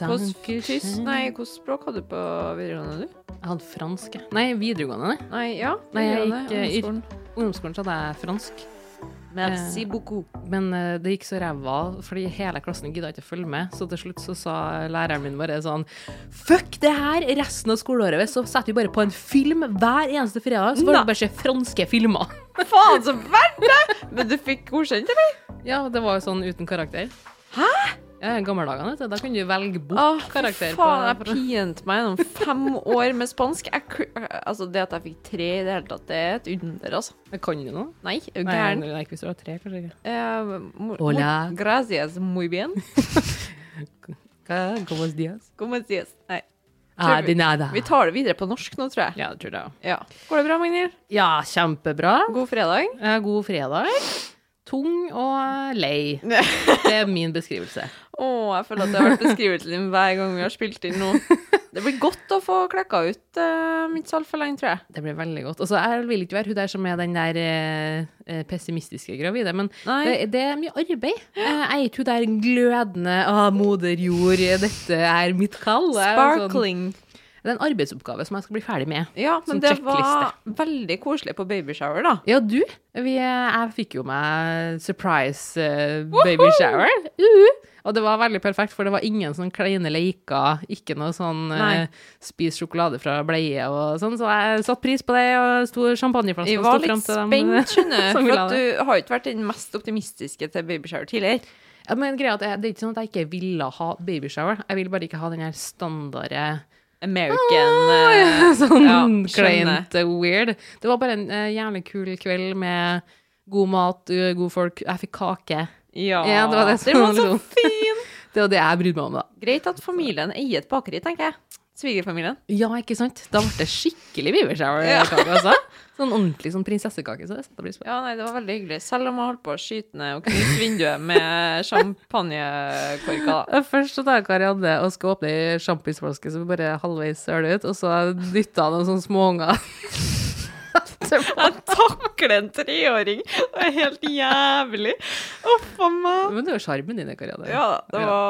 Hvilket Nei, hvilket språk hadde du på videregående, du? Jeg hadde fransk. Nei, videregående. nei. Nei, ja. Nei, jeg gikk, eh, ungdomsskolen. Ungdomsskolen så hadde jeg fransk. Merci beaucoup. Men eh, det gikk så ræva, fordi hele klassen gidda ikke å følge med. Så til slutt så sa læreren min bare sånn Fuck det her! Resten av skoleåret så setter vi bare på en film hver eneste fredag, så får vi bare se franske filmer. Faen, så verdt det! Men du fikk godkjent, eller? Ja, det var jo sånn uten karakter. Hæ? Ja, dager, vet du. Da kunne du velge bort Åh, karakter. faen, jeg på, pinte meg gjennom fem år med spansk. Jeg, altså, det at jeg fikk tre i det hele tatt, det er et under, altså. Jeg kan jo noe. Nei, er du gæren? nei, ikke hvis du har tre, kanskje Uh, Eh, Hola. Gracias, muy bien. Como dias? Como dias. Nei. Ah, vi- de nada. Vi tar det videre på norsk nå, tror jeg. Ja, det tror jeg. Ja. Går det bra, Magnhild? Ja, kjempebra. God fredag. Eh, God fredag. Tung og lei. Det er min beskrivelse. Å, jeg føler at det har vært beskrivelsen din hver gang vi har spilt inn nå. Det blir godt å få klekka ut uh, mitt så altfor lenge, tror jeg. Det blir veldig godt. Altså, jeg vil ikke være hun der som er den der eh, pessimistiske gravide, men det, det er mye arbeid. Jeg er ikke hun der glødende ah, moder jord, dette er mitt kall. Sparkling. er sånn- Sparkling. Det er en arbeidsoppgave som jeg skal bli ferdig med. Ja, men det checkliste. var veldig koselig på babyshower, da. Ja, du? Vi, jeg fikk jo meg surprise uh, baby shower. -huh. og det var veldig perfekt, for det var ingen sånn kleine leker, ikke noe sånn eh, spis sjokolade fra bleie og sånn, så jeg satte pris på det, og sto champagneflaske var sto litt frem til dem. spent, skjønner du. For at du har jo ikke vært den mest optimistiske til babyshower tidligere. Ja, men greia er at jeg, det er ikke sånn at jeg ikke ville ha baby shower, jeg vil bare ikke ha den her standarde American ah, ja, sånn ja, kleint, eh, weird. Det var bare en uh, jævlig kul kveld med god mat, uh, gode folk. Jeg fikk kake. Ja, Ja, det var det som den var så fint! fin! Det var det jeg brydde meg om, da. Greit at familien eier et bakeri, tenker jeg. Svigerfamilien. Ja, ikke sant? Da ble det skikkelig shower-kake, altså. Sånn ordentlig sånn prinsessekake, så det setter pris på. Ja, nei, det var veldig hyggelig. Selv om jeg holdt på å skyte ned og knuse vinduet med champagnekorker. Først så tar Karianne og skal åpne ei sjampisflaske som bare halvveis søler ut, og så dytter han noen sånne småunger. Jeg takler en treåring! Det er helt jævlig. Uff a meg. Men det er jo sjarmen din, Karianne. Ja, det Ja.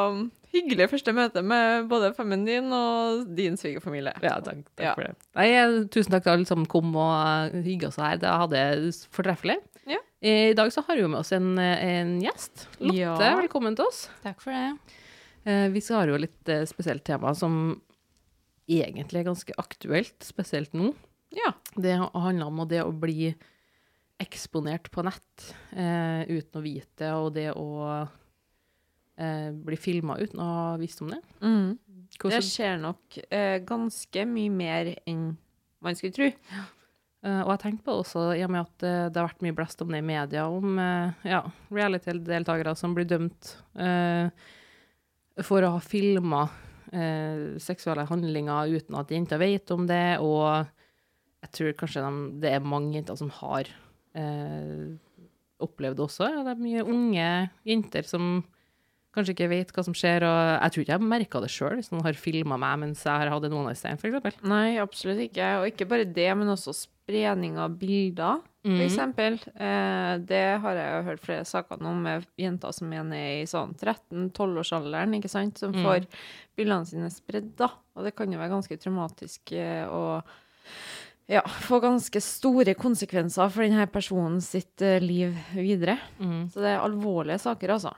Hyggelig første møte med både femmen din og din svigerfamilie. Ja, takk, takk Ja. for det. Nei, eh, tusen takk til alle som kom og hygga seg her. Det hadde jeg fortreffelig. Ja. I dag så har vi jo med oss en, eh, en gjest. Lotte, Ja. velkommen til oss. Takk for det. Eh, Vi har jo litt eh, spesielt tema som egentlig er ganske aktuelt, spesielt nå. Ja. Det handler om det å bli eksponert på nett eh, uten å vite det, og det å eh, bli filma uten å ha visst om det. Mm. Det skjer nok eh, ganske mye mer enn man skulle tro. Uh, og jeg tenkte på det også, i og med at uh, det har vært mye blest om det i media, om uh, ja, reality-deltakere som blir dømt for å ha filma seksuelle handlinger uten at jenter vet om det, og jeg tror kanskje de, det er mange jenter som har opplevd det også. Ja, det er mye unge jenter som kanskje ikke vet hva som skjer, og jeg tror ikke jeg merka det sjøl hvis noen har filma meg mens jeg har hatt en one night stand, f.eks. Nei, absolutt ikke. Og ikke bare det, men også spredning av bilder, for f.eks. Eh, det har jeg jo hørt flere saker om med jenter som er nede i sånn 13-12-årsalderen, ikke sant, som Mm. får bildene sine spredd, da. Og det kan jo være ganske traumatisk å og ja, få ganske store konsekvenser for denne personen sitt eh, liv videre. Mm. Så det er alvorlige saker, altså.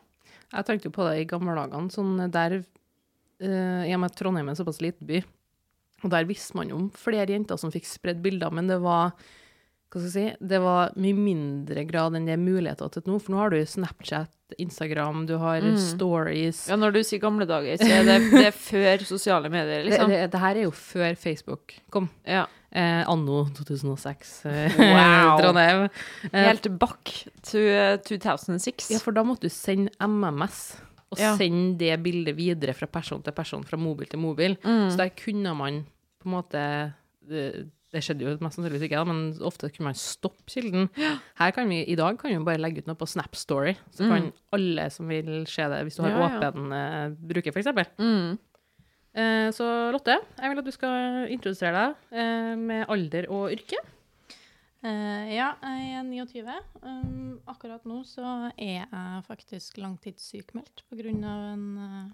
Jeg tenkte jo på det i gamle dagene, sånn der eh, I og med Trondheim er en såpass liten by, og der visste man om flere jenter som fikk spredd bilder, men det var hva skal jeg si, det var mye mindre grad enn det er muligheter til nå, for nå har du Snapchat, Instagram, du har Mm. stories Ja, når du sier gamle dager, så er det, det er før sosiale medier, liksom. det, det her er jo før Facebook kom. Ja. Eh, anno 2006. eh, Wow. Trondheim. Eh, Helt back to eh, 2006. Ja, for da måtte du sende MMS, og Ja. sende det bildet videre fra person til person, fra mobil til mobil. Mm. Så der kunne man på en måte Det, skjedde jo mest sannsynligvis ikke, da, men ofte kunne man stoppe kilden. Her kan vi, I dag kan vi bare legge ut noe på Snap Story, så kan alle som vil se det, hvis du har Mm. Ja, ja. åpen eh, bruker, f.eks. Mm. Eh, så Lotte, jeg vil at du skal introdusere deg eh, med alder og yrke. Eh, ja, jeg er 29. Um, akkurat nå så er jeg faktisk langtidssykmeldt pga. en, uh,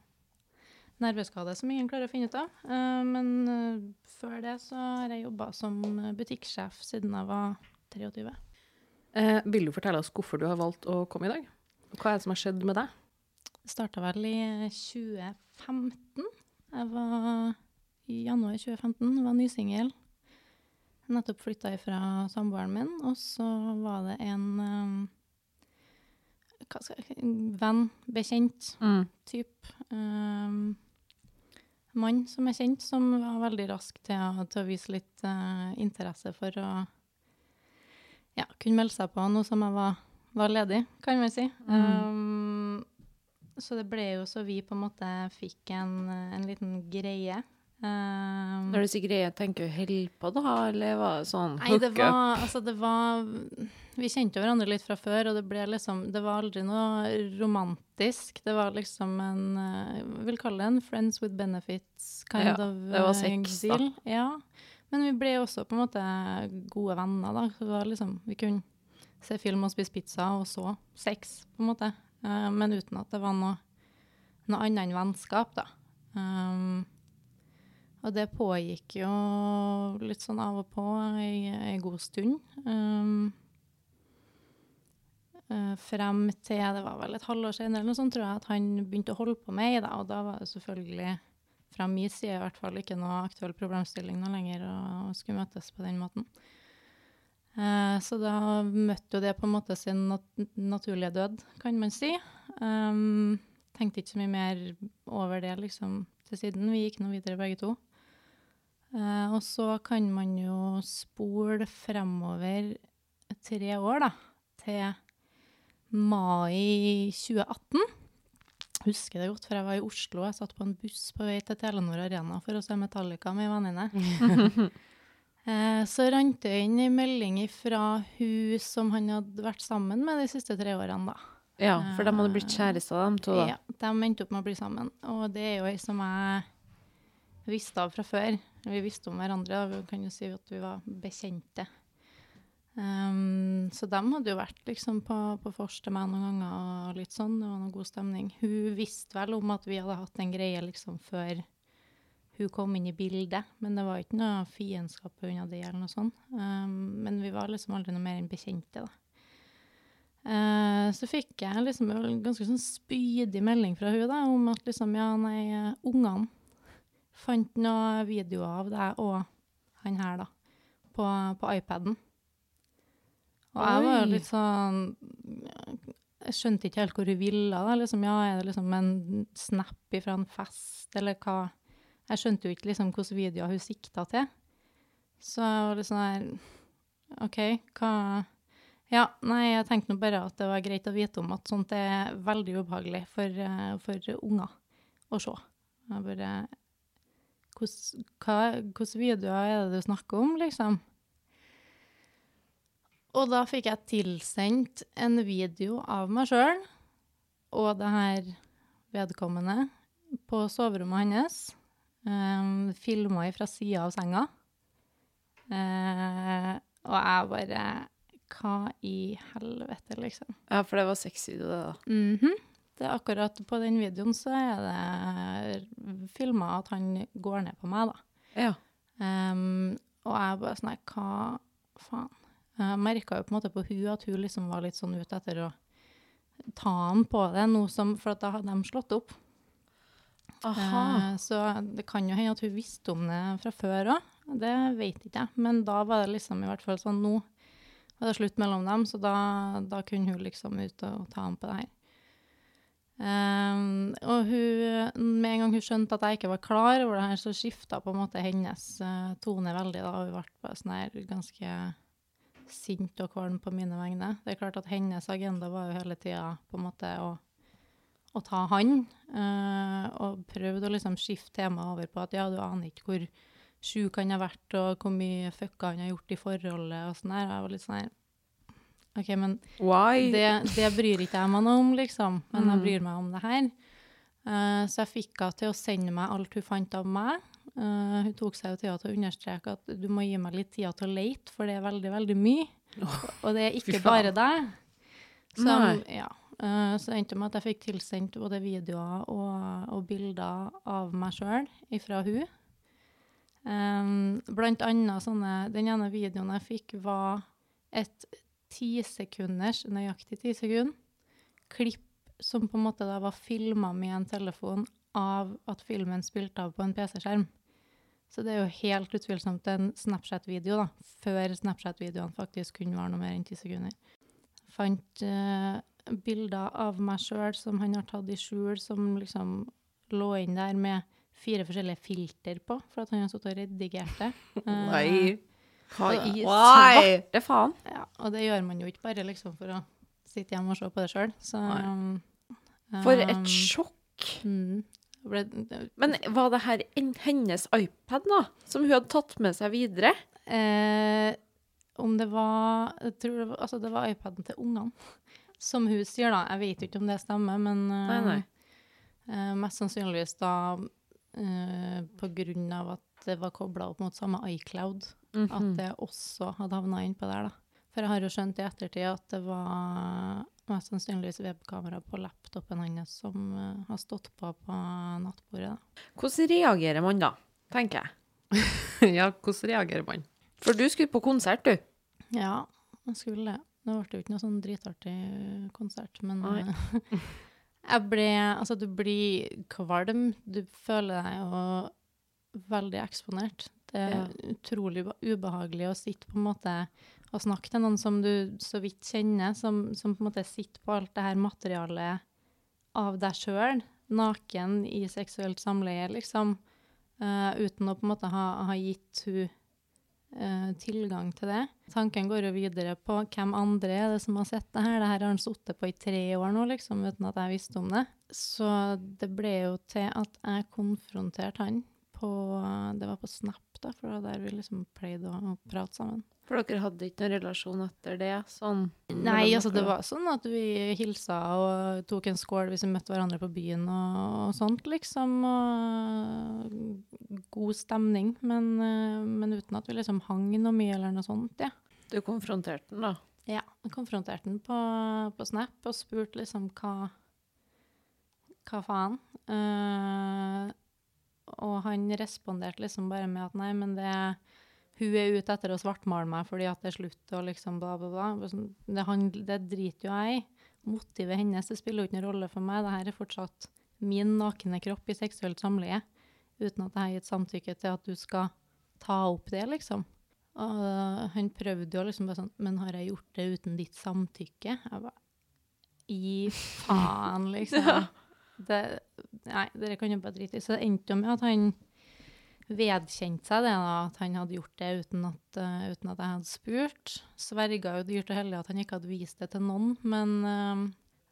nerveskade som ingen klarer å finne ut av. Eh, men eh, før det så har jeg jobba som butikksjef siden jeg var 23. Eh, vil du fortelle oss hvorfor du har valgt å komme i dag? Hva er det som har skjedd med deg? Det starta vel i 2015. Jeg var i januar 2015, var nysingel. Nettopp flytta fra samboeren min, og så var det en hva skal jeg, venn, bekjent, Mm. type. Um, mann som er kjent, som var veldig rask til til å vise litt uh, interesse for å ja, kunne melde seg på noe som jeg var, var ledig, kan man si. Um, så det ble jo så vi på en måte fikk en, en liten greie. Um, Når du sier greie, tenker du hell på da, eller var det sånn Nei, det var, altså det var Vi kjente jo hverandre litt fra før, og det liksom Det var aldri noe romantisk. Det var liksom en eh, Jeg vil kalle det en friends with benefits kind Ja, of det var sex, sex, da. Ja. Men vi ble også på en måte gode venner, da. Så det var liksom Vi kunne se film og spise pizza, og så sex, på en måte. Uh, men uten at det var noe, noe annet enn vennskap, da. Um, og det pågikk jo litt sånn av og på i ei god stund. Um, eh, frem til det var vel et halvår senere eller noe sånt, tror jeg, at han begynte å holde på med det. Og da var det selvfølgelig fra min side i hvert fall ikke noe aktuell problemstilling nå lenger å skulle møtes på den måten. Eh, så da møtte jo det på en måte sin nat naturlige død, kan man si. Um, tenkte ikke så mye mer over det liksom til siden. Vi gikk nå videre begge to. Eh, og så kan man jo spole fremover tre år, da, til mai 2018. Husker det godt, for jeg var i Oslo. Jeg satt på en buss på vei til Telenor Arena for å se Metallica med en venninne. Eh, så rant det inn en melding fra hun som han hadde vært sammen med de siste tre årene, da. Ja, for de hadde blitt kjærester, de to, da. Ja, de endte opp med å bli sammen. Og det er jo ei som jeg visste av fra før. Vi visste om hverandre, og vi kan jo si at vi var bekjente. Um, så de hadde jo vært liksom på, på vors til meg noen ganger og litt sånn. Det var noe god stemning. Hun visste vel om at vi hadde hatt en greie liksom før hun kom inn i bildet, men det var ikke noe fiendskap unna det eller noe sånt. Um, men vi var liksom aldri noe mer enn bekjente, da. Uh, så fikk jeg liksom en ganske sånn spydig melding fra hun da, om at liksom, ja, nei, ungene fant noen videoer av deg og han her, da, på, på iPaden. Og jeg var jo litt sånn Jeg skjønte ikke helt hvor hun ville. da, liksom, ja, Er det liksom en snap fra en fest, eller hva? Jeg skjønte jo ikke liksom hvilke videoer hun sikta til. Så jeg var litt sånn her OK, hva ja, nei, jeg tenkte nå bare at det var greit å vite om at sånt er veldig ubehagelig for, eh, for unger å se. Jeg bare Hvilke videoer er det du snakker om, liksom? Og da fikk jeg tilsendt en video av meg sjøl og det her vedkommende på soverommet hans. Um, Filma fra sida av senga. Uh, og jeg bare Hva i helvete, liksom? Ja, for det var sexvideo, det, da. Mhm. Det er akkurat på den videoen så er det filma at han går ned på meg, da. Ja. Um, og jeg bare sånn hva faen? Jeg merka jo på en måte på hun at hun liksom var litt sånn ute etter å ta han på det, som, for at da hadde de slått opp. Aha. Eh, så det kan jo hende at hun visste om det fra før òg. Det vet ikke jeg. Men da var det liksom i hvert fall sånn Nå var det slutt mellom dem, så da, da kunne hun liksom ut og ta han på det her. Um, og hun, med en gang hun skjønte at jeg ikke var klar over det her, så skifta på en måte hennes eh, tone veldig. da, Hun ble bare sånn her ganske sint og kvalm på mine vegne. Det er klart at hennes agenda var jo hele tida på en måte å, å ta han, Uh, og prøvde å liksom skifte temaet over på at ja, du aner ikke hvor sjuk han har vært, og hvor mye fucka han har gjort i forholdet og sånn der. Jeg var litt sånn her OK, men det, det bryr ikke jeg meg noe om, liksom. Men jeg Mm. bryr meg om det her. Uh, så jeg fikk henne til å sende meg alt hun fant av meg. Eh, hun tok seg jo tida til å understreke at du må gi meg litt tid til å leite, for det er veldig, veldig mye. Og det er ikke bare deg. Så, ja. uh, så det endte med at jeg fikk tilsendt både videoer og, og bilder av meg sjøl fra hun. Um, blant annet sånne Den ene videoen jeg fikk, var et tisekunders, nøyaktig ti sekunder, klipp som på en måte da var filma med en telefon av at filmen spilte av på en PC-skjerm. Så det er jo helt utvilsomt en Snapchat-video, da, før Snapchat-videoene faktisk kunne vare noe mer enn ti sekunder. Fant uh, bilder av meg sjøl som han har tatt i skjul, som liksom lå inn der med fire forskjellige filter på, for at han har sittet og redigert det. Uh, Nei. Hva i svarte faen? Ja, og det gjør man jo ikke bare liksom for å sitte hjemme og se på det sjøl. Um, For et um, sjokk. Mm, ble, Men var det her en- hennes iPad, da? Som hun hadde tatt med seg videre? eh, om det var Jeg tror det var, altså det var iPaden til ungene. Som hun sier, da. Jeg vet ikke om det stemmer, men eh, Nei, nei. eh, mest sannsynligvis da eh, på grunn av at det var kobla opp mot samme iCloud. At Mhm. det også hadde havna innpå der, da. For jeg har jo skjønt i ettertid at det var mest sannsynligvis webkamera på laptopen hans som uh, har stått på på nattbordet. da. Hvordan reagerer man da, tenker jeg? ja, hvordan reagerer man? For du skulle på konsert, du. Ja, jeg skulle det. Det ble jo ikke noe sånn dritartig konsert, men eh, jeg ble Altså, du blir kvalm. Du føler deg jo veldig eksponert. Det er Ja. utrolig ubehagelig å sitte på en måte og snakke til noen som du så vidt kjenner, som, som på en måte sitter på alt det her materialet av deg sjøl, naken i seksuelt samleie, liksom, uh, uten å på en måte ha, ha gitt hun uh, tilgang til det. Tanken går jo videre på hvem andre er det som har sett det her. Det her har han sittet på i tre år nå, liksom, uten at jeg visste om det. Så det ble jo til at jeg konfronterte han på Det var på Snap, da, for det der vi liksom pleide å, å prate sammen. For dere hadde ikke noen relasjon etter det? Sånn Nei, altså det var sånn at vi hilsa og tok en skål hvis vi møtte hverandre på byen og, og sånt, liksom. Og god stemning, men, eh, men uten at vi liksom hang noe mye eller noe sånt, ja. Du konfronterte den, da? Ja, jeg konfronterte den på, på Snap og spurte liksom hva Hva faen? Uh, og han responderte liksom bare med at nei, men det hun er ute etter å svartmale meg fordi at det er slutt og liksom bla, bla, bla. Sånn, Det, han, det driter jo jeg i. Motivet hennes det spiller jo ikke noen rolle for meg. Dette er fortsatt min nakne kropp i seksuelt samleie. Uten at jeg har gitt samtykke til at du skal ta opp det, liksom. Og han prøvde jo liksom bare sånn Men har jeg gjort det uten ditt samtykke? Jeg bare I faen, liksom. Det, nei, dere kan jo bare drite i. Så det endte jo med at han vedkjente seg det, da, at han hadde gjort det uten at, uh, uten at jeg hadde spurt. Sverga jo dyrt og hellig at han ikke hadde vist det til noen, men uh,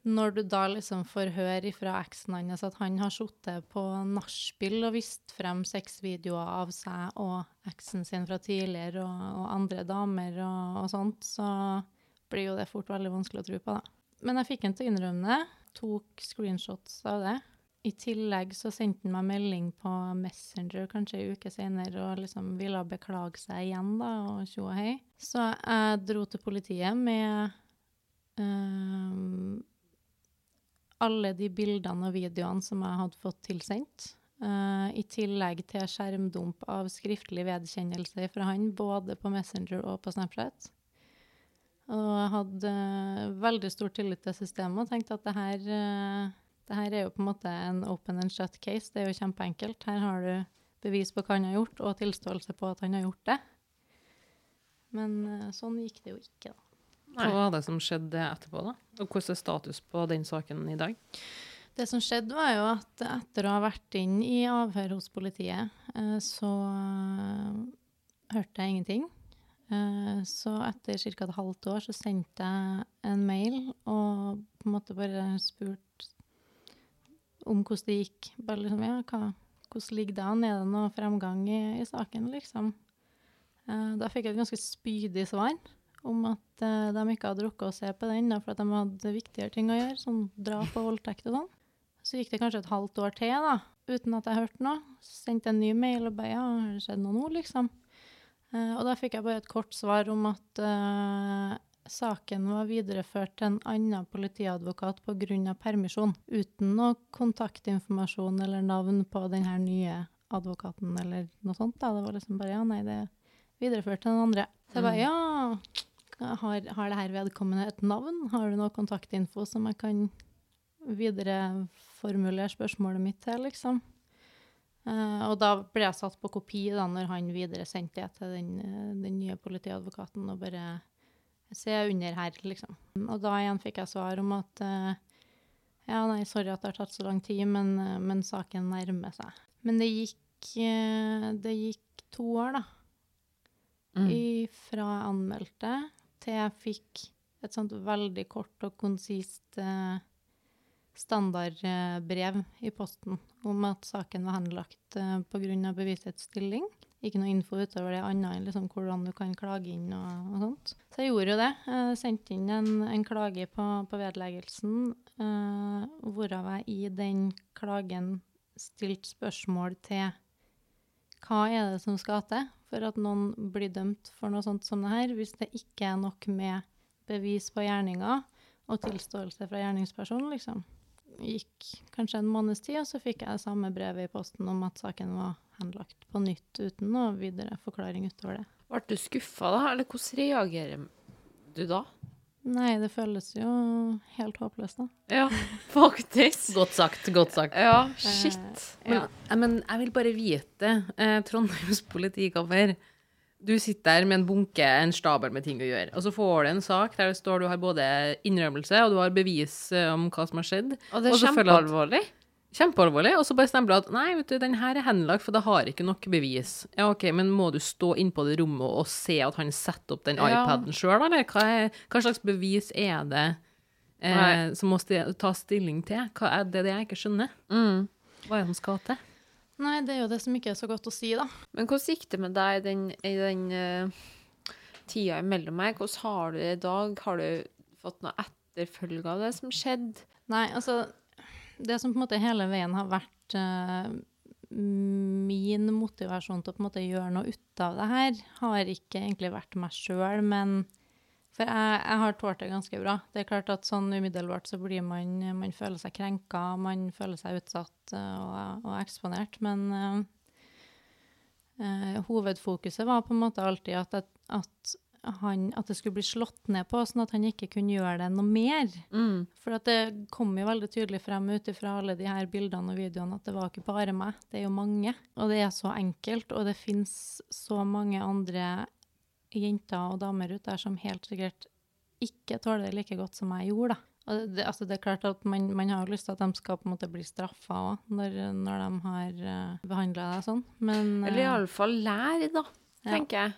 når du da liksom får høre fra eksen hans at han har sittet på nachspiel og vist frem sexvideoer av seg og eksen sin fra tidligere og, og andre damer og, og sånt, så blir jo det fort veldig vanskelig å tro på, da. Men jeg fikk han til å innrømme det. Tok screenshots av det. I tillegg så sendte han meg melding på Messenger kanskje en uke senere og liksom ville beklage seg igjen, da, og tjo og hei. Så jeg dro til politiet med um, alle de bildene og videoene som jeg hadde fått tilsendt. Uh, I tillegg til skjermdump av skriftlig vedkjennelse fra han, både på Messenger og på Snapchat. Og jeg hadde uh, veldig stor tillit til systemet og tenkte at det her, eh, det her er jo på en måte en open and shut case. Det er jo kjempeenkelt. Her har du bevis på hva han har gjort, og tilståelse på at han har gjort det. Men eh, sånn gikk det jo ikke, da. Hva var det som skjedde etterpå, da? Og hvordan er status på den saken i dag? Det som skjedde, var jo at etter å ha vært inn i avhør hos politiet, eh, så eh, hørte jeg ingenting. Eh, Så etter ca. et halvt år så sendte jeg en mail og på en måte bare spurt om hvordan det gikk. Bare liksom, ja, hva, hvordan ligger det an? Er det noe fremgang i, i saken, liksom? Eh, Da fikk jeg et ganske spydig svar om at eh, de ikke hadde rukket å se på den, for at de hadde viktigere ting å gjøre, som drap og voldtekt og sånn. Så gikk det kanskje et halvt år til, da, uten at jeg hørte noe. Så sendte jeg en ny mail og ba ja, har det skjedd noe nå, liksom? Eh, og da fikk jeg bare et kort svar om at eh, saken var videreført til en annen politiadvokat pga. permisjon, uten noe kontaktinformasjon eller navn på den her nye advokaten eller noe sånt. Da. Det var liksom bare ja, nei, det er videreført til den andre. Så jeg bare ja, har, har det her vedkommende et navn? Har du noe kontaktinfo som jeg kan videreformulere spørsmålet mitt til, liksom? Uh, og da ble jeg satt på kopi da når han videre sendte det til den, eh, den nye politiadvokaten og bare Se under her, liksom. Og da igjen fikk jeg svar om at eh, ja, nei, sorry at det har tatt så lang tid, men, eh, men saken nærmer seg. Men det gikk, eh, det gikk to år, da. Mm. Fra jeg anmeldte til jeg fikk et sånt veldig kort og konsist standardbrev i posten om at saken var henlagt pga. bevisets stilling. Ikke noe info utover det annet enn liksom hvordan du kan klage inn og, og, sånt. Så jeg gjorde jo det. Jeg sendte inn en, en klage på, på vedleggelsen, eh, hvorav jeg i den klagen stilte spørsmål til hva er det som skal til for at noen blir dømt for noe sånt som det her, hvis det ikke er nok med bevis på gjerninga og tilståelse fra gjerningspersonen, liksom. Gikk kanskje en måneds tid, og så fikk jeg det samme brevet i posten om at saken var henlagt på nytt, uten noe videre forklaring utover det. Ble du skuffa da, eller hvordan reagerer du da? Nei, det føles jo helt håpløst, da. Ja, faktisk. Godt sagt, godt sagt. Ja, shit. Eh, ja. Men, eh, men jeg vil bare vite, eh, Trondheims politikammer Du sitter der med en bunke, en stabel med ting å gjøre, og så får du en sak der det står du har både innrømmelse og du har bevis eh, om hva som har skjedd. Og det er kjempealvorlig. Kjempealvorlig. Og så bare stemmer du at nei, vet du, den her er henlagt, for det har ikke nok bevis. Ja, OK, men må du stå inne på det rommet og se at han setter opp den Ja. iPaden sjøl, eller hva, er, hva slags bevis er det eh, som må sti- ta stilling til? Hva er det, det jeg ikke skjønner? Mm. Hva er det som skal til? Nei, det er jo det som ikke er så godt å si, da. Men hvordan gikk det med deg den, i den uh, tida imellom her? Hvordan har du det i dag? Har du fått noe etterfølge av det som skjedde? Nei, altså Det som på en måte hele veien har vært uh, min motivasjon til å på en måte gjøre noe ut av det her, har ikke egentlig vært meg sjøl, men For jeg, jeg har tålt det ganske bra. Det er klart at sånn umiddelbart så blir man Man føler seg krenka, man føler seg utsatt eh, og, og eksponert, men eh, hovedfokuset var på en måte alltid at, at, at, han, at det skulle bli slått ned på, sånn at han ikke kunne gjøre det noe mer. Mm. For at det kom jo veldig tydelig frem ut ifra alle de her bildene og videoene at det var ikke bare meg, det er jo mange. Og det er så enkelt, og det fins så mange andre jenter og damer ute der som helt sikkert ikke tåler det like godt som jeg gjorde, da. Det, altså det er klart at man, man har lyst til at de skal på en måte bli straffa òg, når, når de har uh, behandla deg sånn, men Eller eh, iallfall lære, da, Ja. tenker jeg.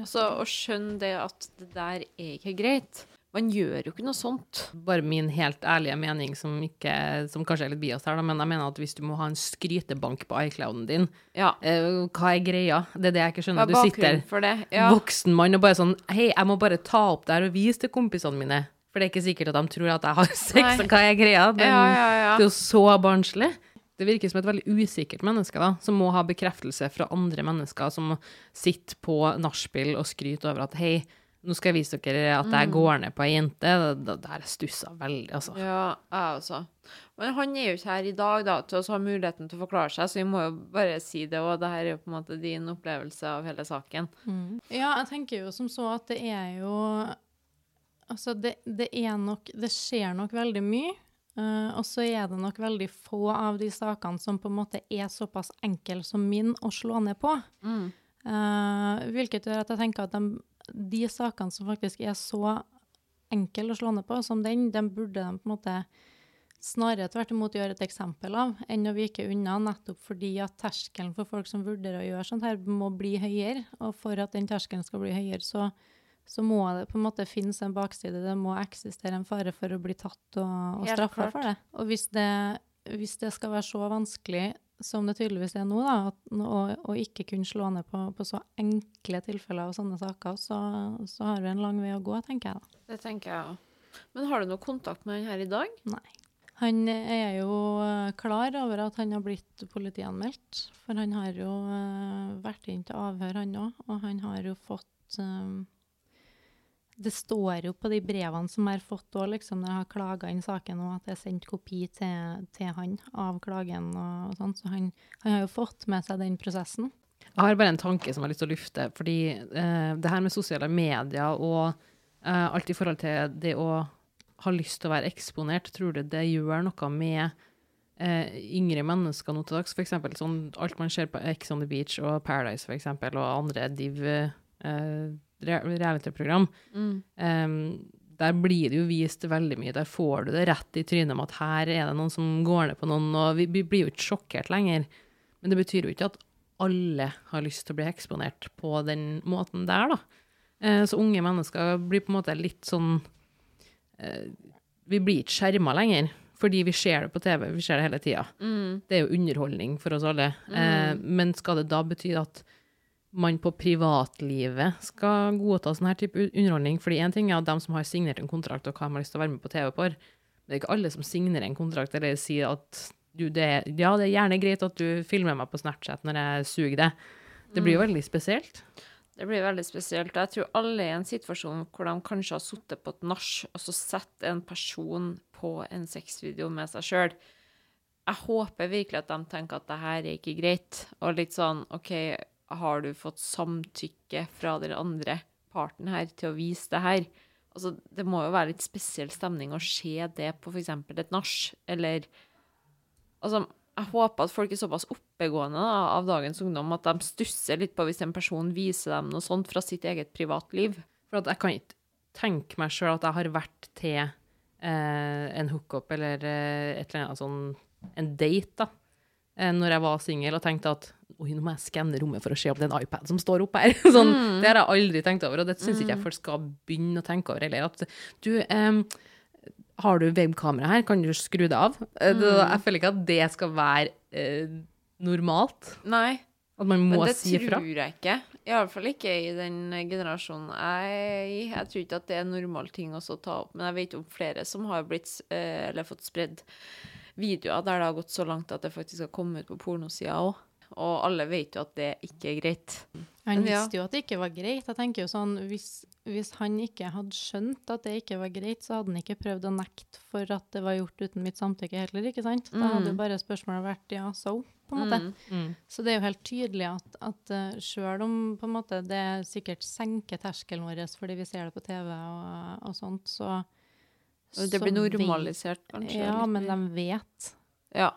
Altså, Å skjønne det at det der er ikke greit. Man gjør jo ikke noe sånt. Bare min helt ærlige mening, som, ikke, som kanskje er litt bias her, da, men jeg mener at hvis du må ha en skrytebank på iClouden din, Ja. eh, hva er greia? Det er det jeg ikke skjønner. er Du sitter? Ja. voksen mann og bare sånn Hei, jeg må bare ta opp det her og vise til kompisene mine. For det er ikke sikkert at de tror at jeg har sex, Nei. og hva er greia? Den, ja. Det er jo så barnslig. Det virker som et veldig usikkert menneske, da, som må ha bekreftelse fra andre mennesker, som sitter på nachspiel og skryter over at hei, nå skal jeg vise dere at jeg går ned på ei jente. Det, det stussa veldig, altså. Mm. Ja, jeg også. Men han er jo ikke her i dag da, til å ha muligheten til å forklare seg, så vi må jo bare si det. òg. Dette er jo på en måte din opplevelse av hele saken. Mm. Ja, jeg tenker jo som så at det er jo Altså, det, det er nok Det skjer nok veldig mye. Uh, og så er det nok veldig få av de sakene som på en måte er såpass enkle som min å slå ned på. Eh, hvilket gjør at jeg tenker at de, de sakene som faktisk er så enkle å slå ned på som den, den burde de på en måte snarere tvert imot gjøre et eksempel av, enn å vike unna, nettopp fordi at terskelen for folk som vurderer å gjøre sånt her, må bli høyere. Og for at den terskelen skal bli høyere, så, så må det på en måte finnes en bakside. Det må eksistere en fare for å bli tatt og, og straffa for det. Og hvis det, hvis det skal være så vanskelig som det tydeligvis er nå, da, at, å, ikke kunne slå ned på, på så enkle tilfeller og sånne saker, så, så har vi en lang vei å gå, tenker jeg da. Det tenker jeg òg. Men har du noe kontakt med han her i dag? Nei. Han er jo eh, klar over at han har blitt politianmeldt, for han har jo eh, vært inn til avhør, han òg. Og han har jo fått eh, det står jo på de brevene som jeg har fått òg, liksom, når jeg har klaga inn saken, og at jeg har sendt kopi til, til han av klagen og, og sånn. Så han, han har jo fått med seg den prosessen. Jeg har bare en tanke som jeg har lyst til å lufte. Fordi eh, det her med sosiale medier og eh, alt i forhold til det å ha lyst til å være eksponert, tror du det gjør noe med eh, yngre mennesker nå til dags? Eksempel sånn alt man ser på Ex on the Beach og Paradise for eksempel, og andre div eh, reality-program. Mm. Um, der blir det jo vist veldig mye. Der får du det rett i trynet med at her er det noen som går ned på noen, og vi, blir jo ikke sjokkert lenger. Men det betyr jo ikke at alle har lyst til å bli eksponert på den måten der, da. Eh, så unge mennesker blir på en måte litt sånn eh, Vi blir ikke skjerma lenger, fordi vi ser det på TV, vi ser det hele tida. Mm. Det er jo underholdning for oss alle. Mm. men skal det da bety at man på privatlivet skal godta sånn her type underholdning? Fordi én ting er at de som har signert en kontrakt og hva de har lyst til å være med på TV på, men det er ikke alle som signerer en kontrakt eller sier at du, det, ja, det er gjerne greit at du filmer meg på Snapchat når jeg suger deg. Det blir jo veldig spesielt. Det blir veldig spesielt. og Jeg tror alle er i en situasjon hvor de kanskje har sittet på et nach og så sett en person på en sexvideo med seg sjøl. Jeg håper virkelig at de tenker at det her er ikke greit. Og litt sånn OK, har du fått samtykke fra den andre parten her til å vise det her? Altså, det må jo være litt spesiell stemning å se det på f.eks. et nach, eller Altså, jeg håper at folk er såpass oppegående da, av dagens ungdom at de stusser litt på hvis en person viser dem noe sånt fra sitt eget privatliv. For jeg kan ikke tenke meg sjøl at jeg har vært til eh, en hookup eller eh, et eller annet sånn en date, da. Eh, når jeg var singel og tenkte at oi, nå må jeg skanne rommet for å se om det er en iPad som står oppe her. sånn, Det har jeg aldri tenkt over, og det syns ikke jeg folk skal begynne å tenke over heller. At du, em, har du webkamera her, kan du skru det av? Mm. jeg føler ikke at det skal være eh, normalt. Nei, At man må men det si ifra. tror jeg ikke. Iallfall ikke i den generasjonen jeg er i. Jeg tror ikke at det er en normal ting å ta opp, men jeg vet om flere som har blitt, eh, eller fått spredd videoer der det har gått så langt at det faktisk har kommet ut på pornosida òg. Og alle vet jo at det ikke er greit. Han visste jo at det ikke var greit. Jeg tenker jo sånn, hvis, hvis han ikke hadde skjønt at det ikke var greit, så hadde han ikke prøvd å nekte for at det var gjort uten mitt samtykke heller, ikke sant? Da hadde jo bare spørsmålet vært ja, so, på en måte. Mm. Så det er jo helt tydelig at, at uh, sjøl om på en måte det sikkert senker terskelen vår fordi vi ser det på TV og, og sånt, så Det blir normalisert, kanskje. Ja, men de vet. ja.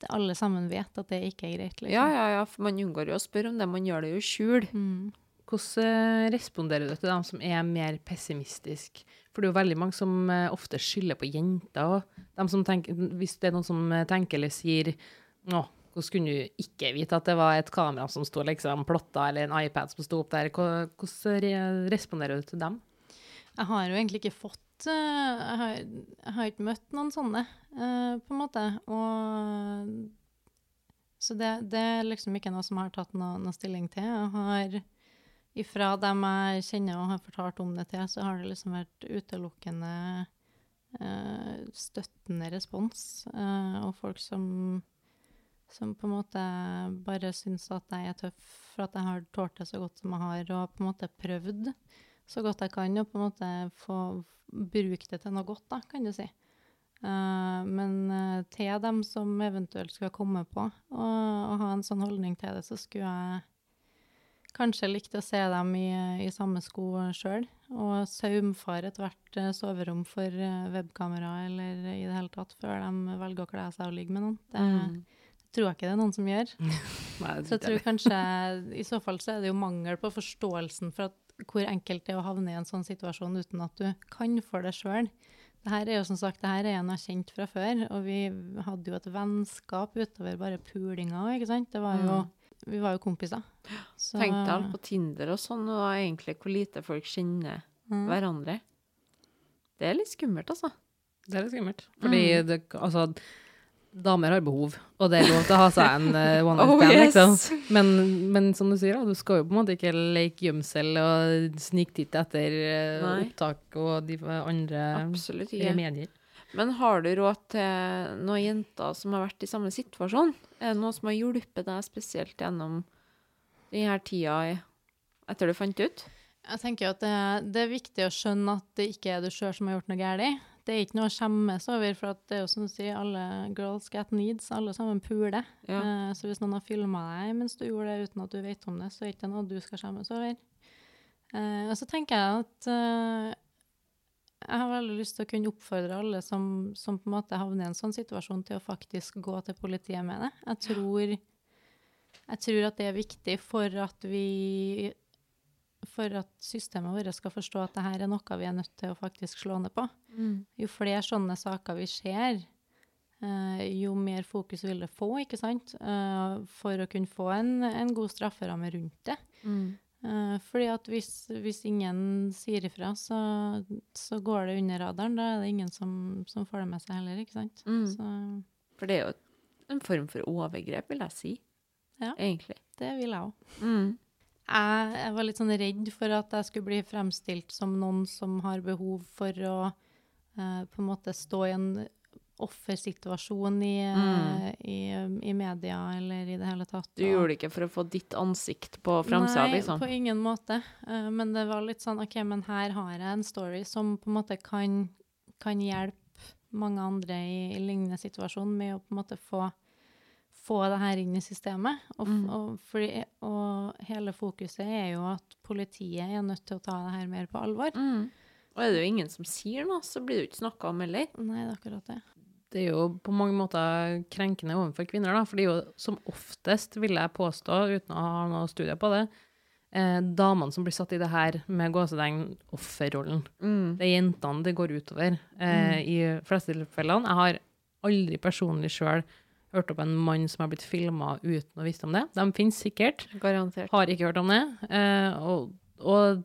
Det, alle sammen vet at det ikke er greit, liksom. ja, ja, ja, for man unngår jo å spørre om det. Man gjør det jo i skjul. Mm. Hvordan eh, responderer du til dem som er mer pessimistiske? For det er jo veldig mange som eh, ofte skylder på jenter. Og dem som tenker, hvis det er noen som eh, tenker eller sier Å, hvordan kunne du ikke vite at det var et kamera som sto liksom plotta, eller en iPad som sto opp der? Hvordan responderer du til dem? Jeg har jo egentlig ikke fått jeg, har, jeg har ikke møtt noen sånne, uh, på en måte. Og Så det, det er liksom ikke noe som jeg har tatt noe, noe stilling til. Jeg har Ifra dem jeg kjenner og har fortalt om det til, så har det liksom vært utelukkende uh, støttende respons. Uh, og folk som som på en måte bare syns at jeg er tøff for at jeg har tålt det så godt som jeg har, og på en måte prøvd så godt jeg kan, og på en måte få bruke det til noe godt, da, kan du si. Uh, men eh, til dem som eventuelt skulle komme på og ha en sånn holdning til det, så skulle jeg kanskje likt å se dem i, i samme sko sjøl, og saumfare ethvert eh, soverom for webkamera eller i det hele tatt, før de velger å kle seg og ligge med noen. Det Mm. tror jeg ikke det er noen som gjør. Nei, Så jeg tror kanskje I så fall så er det jo mangel på forståelsen for at, hvor enkelt det er å havne i en sånn situasjon uten at du kan for det sjøl. Det her er jo som sagt, det her er en jeg har kjent fra før, og vi hadde jo et vennskap utover bare pulinga òg, ikke sant. Det var jo, Vi var jo kompiser. Så, Tenk deg alt på Tinder og sånn, og egentlig hvor lite folk kjenner Mm. hverandre. Det er litt skummelt, altså. Det er litt skummelt. Fordi det, altså, damer har behov, og det er lov til å ha seg en uh, one night Oh, yes. liksom. Men, men som du sier, da, du skal jo på en måte ikke leke gjemsel og sniktitte etter uh, opptak og de andre Absolutt ja. ikke. medier. Men har du råd til noen jenter som har vært i samme situasjon? Er det noe som har hjulpet deg spesielt gjennom denne tida etter du fant ut? Jeg tenker at det, det er viktig å skjønne at det ikke er du sjøl som har gjort noe galt. Det er ikke noe å skjemmes over, for at det er jo som du sier, alle girls get needs. Alle sammen puler. Ja. Eh, så hvis noen har filma deg mens du gjorde det uten at du vet om det, så er det ikke noe du skal skjemmes over. Eh, og så tenker jeg at eh, jeg har veldig lyst til å kunne oppfordre alle som, som på en måte havner i en sånn situasjon, til å faktisk gå til politiet med det. Jeg tror, jeg tror at det er viktig for at vi for at systemet vårt skal forstå at dette er noe vi er nødt til å faktisk slå ned på. Jo flere sånne saker vi ser, eh, jo mer fokus vil det få, ikke sant? Eh, for å kunne få en, en god strafferamme rundt det. Eh, fordi at hvis, hvis ingen sier ifra, så, så går det under radaren. Da er det ingen som, som får det med seg heller, ikke sant? Mm. Så For det er jo en form for overgrep, vil jeg si. Ja. Egentlig. det vil jeg òg. Jeg, jeg var litt sånn redd for at jeg skulle bli fremstilt som noen som har behov for å eh, på en måte stå i en offersituasjon i, Mm. i, i media eller i det hele tatt. Du gjorde det ikke for å få ditt ansikt på framsida, Nei, liksom? på ingen måte. Uh, men det var litt sånn OK, men her har jeg en story som på en måte kan, kan hjelpe mange andre i, i lignende situasjon med å på en måte få få det her inn i systemet. Og, Mm. og, fordi, og hele fokuset er jo at politiet er nødt til å ta det her mer på alvor. Mm. Og er det jo ingen som sier noe, så blir det jo ikke snakka om heller. Nei, det er akkurat det. Det er jo på mange måter krenkende overfor kvinner, da. For det er jo som oftest, vil jeg påstå, uten å ha noe studie på det, eh, damene som blir satt i det her med gåsetegn offerrollen. Mm. Det er jentene det går utover eh, i fleste tilfellene. Jeg har aldri personlig sjøl hørt opp en mann som har blitt filma uten å visste om det. De finnes sikkert. Garantert. Har ikke hørt om det. Eh, og, og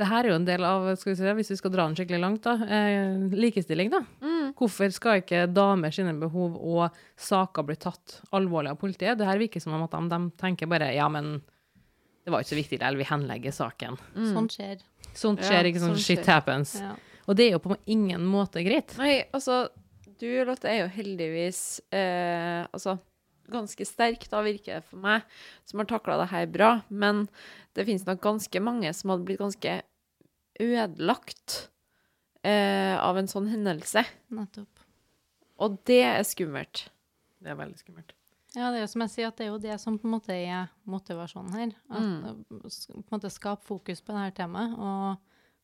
det her er jo en del av, skal vi si, hvis vi skal dra den skikkelig langt, da, eh, likestilling, da. Mm. Hvorfor skal ikke damer sine behov og saker bli tatt alvorlig av politiet? Det her virker som om at de, de tenker bare ja, men det var ikke så viktig, eller vi henlegger saken. Mm. Sånt skjer. Sånt Ja, skjer, ikke sånn shit skjer. happens. Ja. Og det er jo på ingen måte greit. Nei, altså, du, Lotte, er jo heldigvis eh, altså, ganske sterk, da virker det for meg, som har takla det her bra. Men det finnes nok ganske mange som hadde blitt ganske ødelagt eh, av en sånn hendelse. Nettopp. Og det er skummelt. Det er veldig skummelt. Ja, det er jo som jeg sier, at det er jo det som på en måte er motivasjonen her. At Mm. på en måte skape fokus på dette temaet, og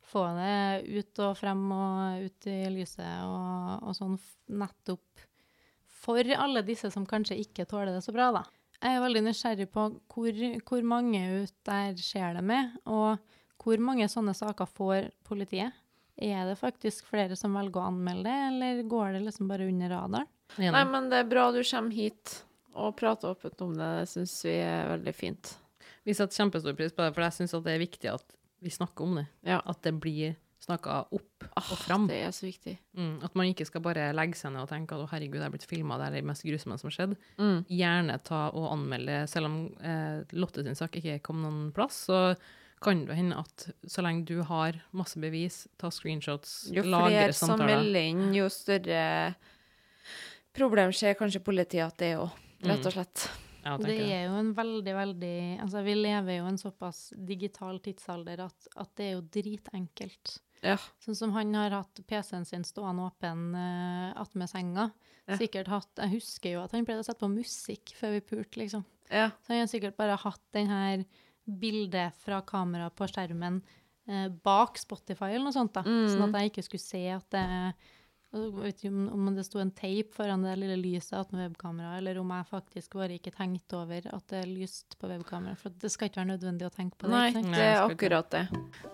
få det ut og frem og ut i lyset og, og sånn nettopp for alle disse som kanskje ikke tåler det så bra, da. Jeg er veldig nysgjerrig på hvor, hvor mange ut der skjer det med, og hvor mange sånne saker får politiet. Er det faktisk flere som velger å anmelde det, eller går det liksom bare under radaren? Nei, men det er bra du kommer hit og prater åpent om det. Det syns vi er veldig fint. Vi setter kjempestor pris på det, for jeg syns det er viktig at vi snakker om det. Ja. At det blir snakka opp Ah, og fram. Det er så viktig. Mm, at man ikke skal bare legge seg ned og tenke at å herregud, jeg er blitt filma, det er det mest grusomme som har skjedd. Mm. Gjerne ta og anmelde, selv om eh, Lotte sin sak ikke kom noen plass, så kan det hende at så lenge du har masse bevis, ta screenshots, Jo lagre flere som samtaler melder inn, jo større problem ser kanskje politiet at det er òg, rett og slett. Ja, Det er jo en veldig, veldig Altså, vi lever jo i en såpass digital tidsalder at, at det er jo dritenkelt. Ja. Sånn som han har hatt PC-en sin stående åpen uh, attmed senga. Ja. Sikkert hatt Jeg husker jo at han pleide å sette på musikk før vi pulte, liksom. Ja. Så han har sikkert bare hatt den her bildet fra kameraet på skjermen uh, bak Spotify eller noe sånt, da. Mm. Sånn at jeg ikke skulle se at det jeg vet ikke om, det sto en teip foran det lille lyset attmed webkameraet, eller om jeg faktisk bare ikke tenkte over at det er lyst på webkamera. For det skal ikke være nødvendig å tenke på det. Nei, ikke sant? det er akkurat det.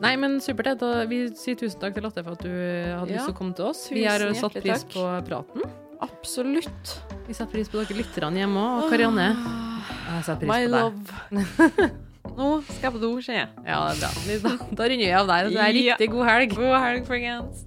Nei, men supert. Da, vi sier tusen takk til Lotte for at du hadde Ja, lyst til å komme til oss. Vi har satt pris takk. på praten. Absolutt. Vi setter pris på dere lytterne hjemme òg. Og Karianne, jeg setter pris My på deg. love. Nå skal jeg på do, ser jeg. Ja, det er bra. Da, da runder vi av der. Det er riktig god helg. God helg, folkens.